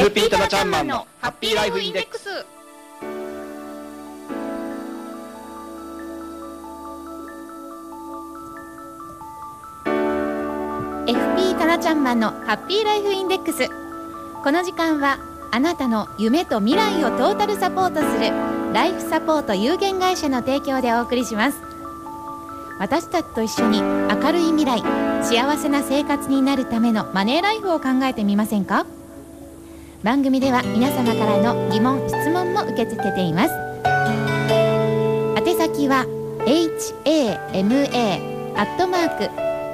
FP タナちゃんマンのハッピーライフインデックス。タナちゃんマンのハッピーライフインデックス。この時間はあなたの夢と未来をトータルサポートするライフサポート有限会社の提供でお送りします。私たちと一緒に明るい未来幸せな生活になるためのマネーライフを考えてみませんか？番組では皆様からの疑問質問も受け付けています。宛先は hama アットマーク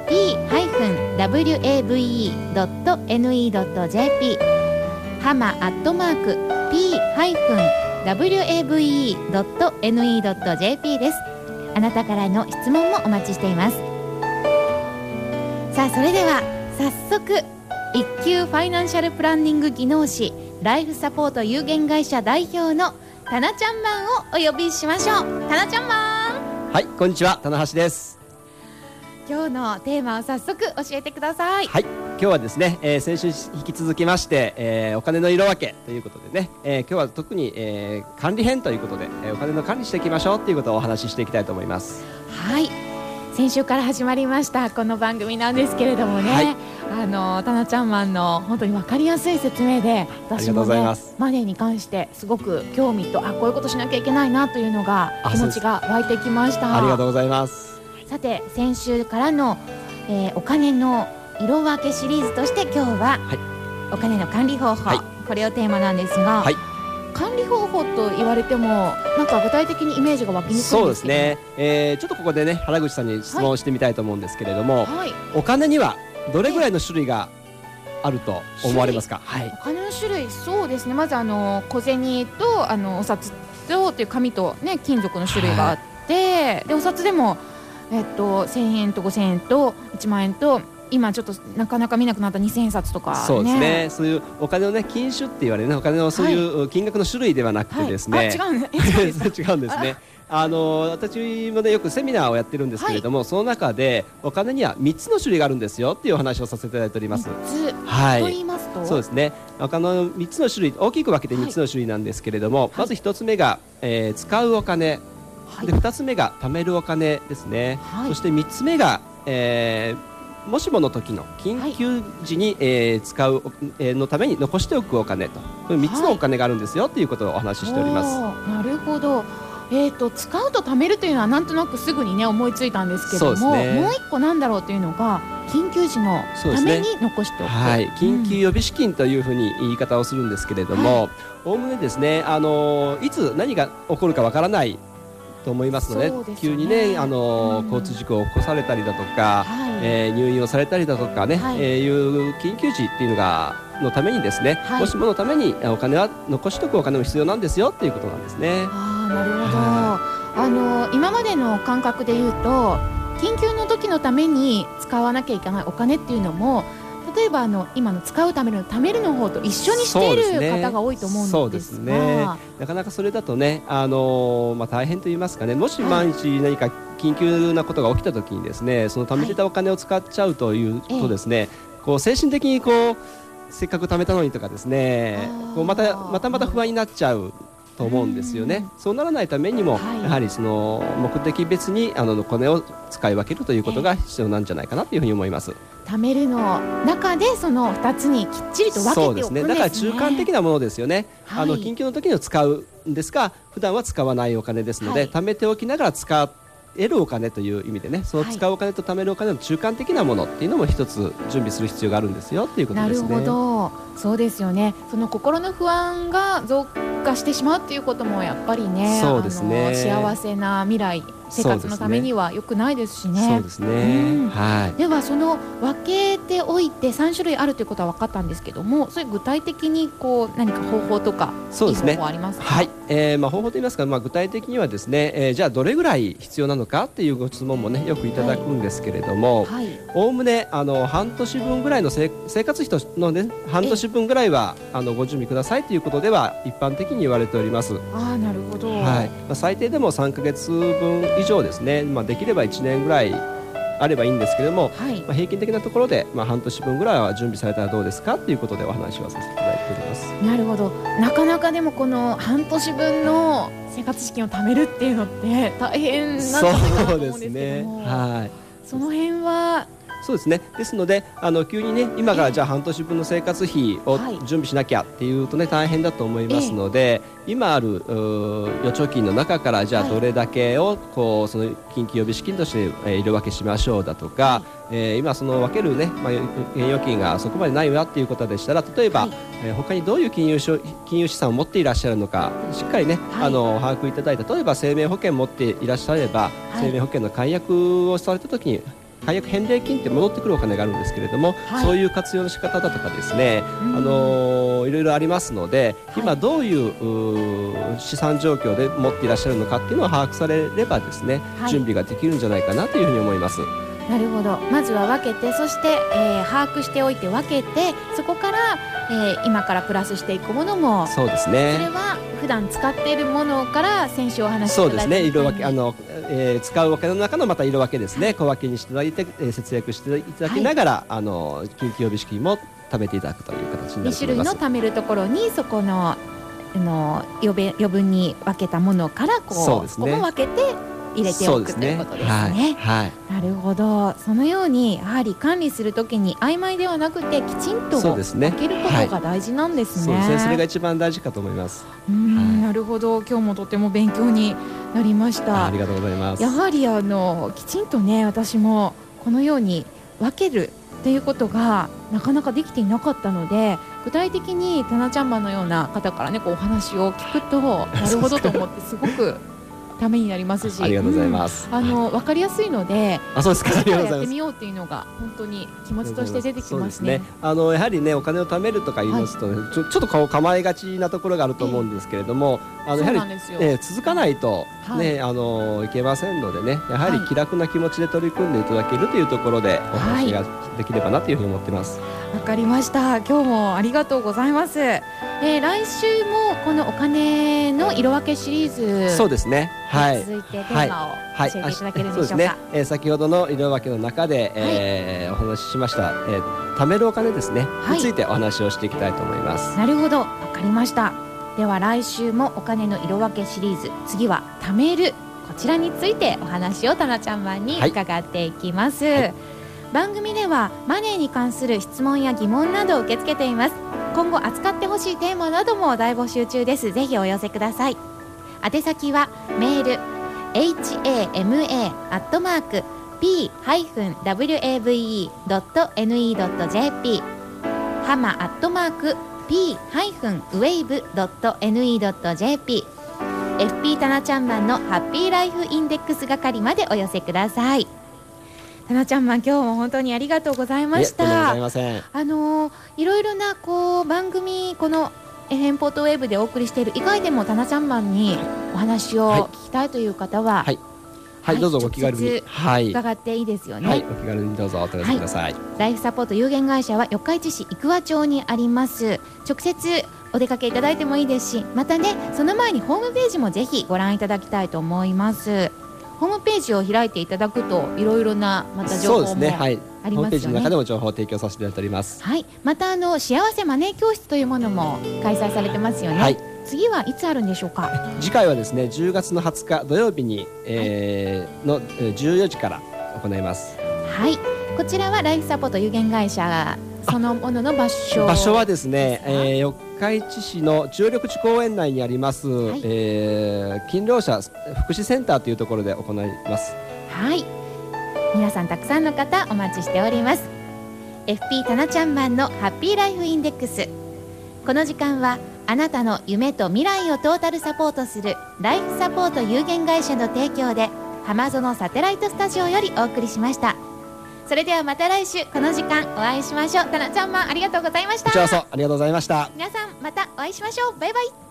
p-wave.ne.jp ハマアットマーク p-wave.ne.jp です。あなたからの質問もお待ちしています。さあそれでは早速一級ファイナンシャルプランニング技能士ライフサポート有限会社代表のタナちゃんマンをお呼びしましょう。タナちゃんマン。はいこんにちは。棚橋です。今日のテーマを早速教えてください。はい今日はですね、えー、先週引き続きまして、えー、お金の色分けということでね、えー、今日は特に、えー、管理編ということで、えー、お金の管理していきましょうということをお話ししていきたいと思います。はい先週から始まりましたこの番組なんですけれどもね、はい、あのタナちゃんマンの本当に分かりやすい説明で私もねマネーに関してすごく興味とあこういうことしなきゃいけないなというのが気持ちが湧いてきました。ありがとうございます。さて先週からの、えー、お金の色分けシリーズとして今日は、はい、お金の管理方法、はい、これをテーマなんですが、はい、管理方法と言われてもなんか具体的にイメージが湧きにくいんですそうですね、えー、ちょっとここでね原口さんに質問してみたいと思うんですけれども、はい、お金にはどれぐらいの種類があると思われますか、はい、お金の種類そうですね。まずあの小銭とあのお札とっていう紙とね金属の種類があって、でお札でもえっと、1000円と5000円と1万円と今ちょっとなかなか見なくなった2000円札とか、ね、そうですね。そういうお金のね金種って言われるね。お金のそういう金額の種類ではなくてですね、はい。はい、違うん 違うんですね。あの私もねよくセミナーをやってるんですけれども、はい、その中でお金には3つの種類があるんですよっていうお話をさせていただいております。はい。と言いますと？そうですね。お金の3つの種類大きく分けて3つの種類なんですけれども、まず1つ目が、えー、使うお金。はい、で2つ目が貯めるお金ですね、はい、そして3つ目が、えー、もしもの時の緊急時に、はい、えー、使う、えー、のために残しておくお金と。これ3つのお金があるんですよということをお話ししております。なるほど。えーと、使うと貯めるというのはなんとなくすぐにね思いついたんですけども、ね、もう一個なんだろうというのが緊急時のために残しておく、ね、はい、緊急予備資金というふうに言い方をするんですけれども、おおむねですねあのいつ何が起こるかわからないと思いますので、ね、急にねあの、うん、交通事故を起こされたりだとか、はい、えー、入院をされたりだとかね、はい、えー、いう緊急時っていうのがのためにですね、はい、もしものためにお金は残しとくお金も必要なんですよっていうことなんですね。あなるほど、あの今までの感覚で言うと緊急の時のために使わなきゃいけないお金っていうのも例えばあの今の使うための貯めるの方と一緒にしている方が多いと思うんですが、ね、なかなかそれだとね、あのー、まあ、大変と言いますかねもし万一何か緊急なことが起きた時にですねその貯めてたお金を使っちゃうというとですね、はい、こう精神的にこうせっかく貯めたのにとかですねこうまたまたまた不安になっちゃうと思うんですよね。そうならないためにも、はい、やはりその目的別にあのお金を使い分けるということが必要なんじゃないかなというふうに思います。貯めるの中でその2つにきっちりと分けておくんですね。だから中間的なものですよね。はい、あの緊急の時には使うんですが、普段は使わないお金ですので、はい、貯めておきながら使って得るお金という意味でねその使うお金と貯めるお金の中間的なものっていうのも一つ準備する必要があるんですよっていうことですね。なるほど。そうですよね。その心の不安が増加してしまうっていうこともやっぱりねそうですね。幸せな未来生活のためには良くないですしね。そうですね。うん、はい。ではその分けておいて3種類あるということは分かったんですけども、それ具体的にこう何か方法とかそうですね。方法ありますはい。えー、まあ方法と言いますか、まあ具体的にはですね、えー、じゃあどれぐらい必要なのかっていうご質問もねよくいただくんですけれども、おおむねあの半年分ぐらいの生活費とのね半年分ぐらいはあのご準備くださいということでは一般的に言われております。ああなるほど。はい。まあ最低でも3か月分以上ですね、まあ、できれば1年ぐらいあればいいんですけれども、はい。まあ、平均的なところで、まあ、半年分ぐらいは準備されたらどうですか？ということでお話はさせていただいております。なるほど。なかなかでもこの半年分の生活資金を貯めるっていうのって大変なんじゃないかなと思うんですけども。はい。その辺はそうですね。ですので、あの急にね、今からじゃあ半年分の生活費をはい。準備しなきゃっていうとね、大変だと思いますので、今ある預貯金の中からじゃあはい。どれだけをこうその緊急予備資金として、えー入れ分けしましょうだとか、えー今その分けるね、まあ現預金がそこまでないわっていうことでしたら、例えば、はい。えー他にどういう金融金融資産を持っていらっしゃるのか、しっかりね、はい。あの把握いただいて、例えば生命保険持っていらっしゃれば、はい。生命保険の解約をされた時に解約返礼金って戻ってくるお金があるんですけれども、はいそういう活用の仕方だとかですね、うんあのーいろいろありますので、はい今どういう資産状況で持っていらっしゃるのかっていうのを把握されればですね、はい準備ができるんじゃないかなというふうに思います。なるほどまずは分けてそして、えー把握しておいて分けてそこから、えー今からプラスしていくものもそうですそれね。は普段使っているものから先週お話しいただいたそうですね。色分けようにあの、えー使うお金の中のまた色分けですね。小分けにしていただいて、えー節約していただきながら、あの緊急予備資金も貯めていただくという形にな2種類ると思います。の貯めるところにそこのあの余分余分に分けたものからこうそうですねここも分けて入れておくということですね。はい。はい。なるほどそのようにやはり管理するときに曖昧ではなくてきちんと分そうですねけることが大事なんですね。そうですね。それが一番大事かと思います。うんはいなるほど今日もとても勉強になりましたああり。がとうございます。やはりあのきちんとね私もこのように分けるっていうことがなかなかできていなかったので具体的にタナちゃんマンのような方からねこうお話を聞くと なるほどと思ってすごくためになりますし。ありがとうございます。うん。あの分かりやすいのであ、そうですか。やってみようっていうのが本当に気持ちとして出てきそうですますね。あのやはりねお金を貯めるとか言いますとね、ちょちょっと顔構えがちなところがあると思うんですけれども、あのそうやはり。えー続かないとね、はい。あのいけませんのでねやはりはい。気楽な気持ちで取り組んでいただけるというところでお話ができればなというふうに思ってます。わかりました。今日もありがとうございます。えー来週もこのお金の色分けシリーズそうですね。はい。続いてテーマをはい、教えていただけるですねでしょうか。。えー先ほどの色分けの中で、えーお話ししました、えー貯めるお金ですね、はいについてお話をしていきたいと思います。なるほど、わかりました。では来週もお金の色分けシリーズ、次は貯めるこちらについてお話をたなちゃんマンにはい伺っていきます。番組ではマネーに関する質問や疑問などを受け付けています。今後扱ってほしいテーマなども大募集中です。ぜひお寄せください。宛先はメール hama.p-wave.ne.jp ハマアットマーク p-wave.ne.jp FP タナちゃんマンのハッピーライフインデックス係までお寄せくださいタナちゃんマン今日も本当にありがとうございましたざいません。あのーいろいろなこう番組このエヘンポートウェーブでお送りしている以外でもタナちゃんマンにお話はいを聞きたいという方は、はいはい、はいどうぞお気軽に。はい。伺っていいですよね、はい、お気軽にどうぞお問い合わせください。ライフサポート有限会社は四日市市生桑町にあります直接お出かけいただいてもいいですしまたねその前にホームページもぜひご覧いただきたいと思いますホームページを開いていただくといろいろなまた情報もそうですね。はい。ありホームページの中でも情報を提供させていただいております。はい、またあの幸せマネー教室というものも開催されてますよね、はい。次はいつあるんでしょうか？次回はですね、10月の20日土曜日に、えーのえー14時から行います。はいこちらはライフサポート有限会社そのものの場所場所はですね、えー、四日市市の中緑地公園内にあります、い。えー勤労者福祉センターというところで行います。はい。皆さんたくさんの方お待ちしております。FP タナちゃんマンのハッピーライフインデックス。この時間はあなたの夢と未来をトータルサポートするライフサポート有限会社の提供で浜園サテライトスタジオよりお送りしましたそれではまた来週この時間お会いしましょうタナちゃんもありがとうございましたこちらこそありがとうございました。皆さんまたお会いしましょうバイバイ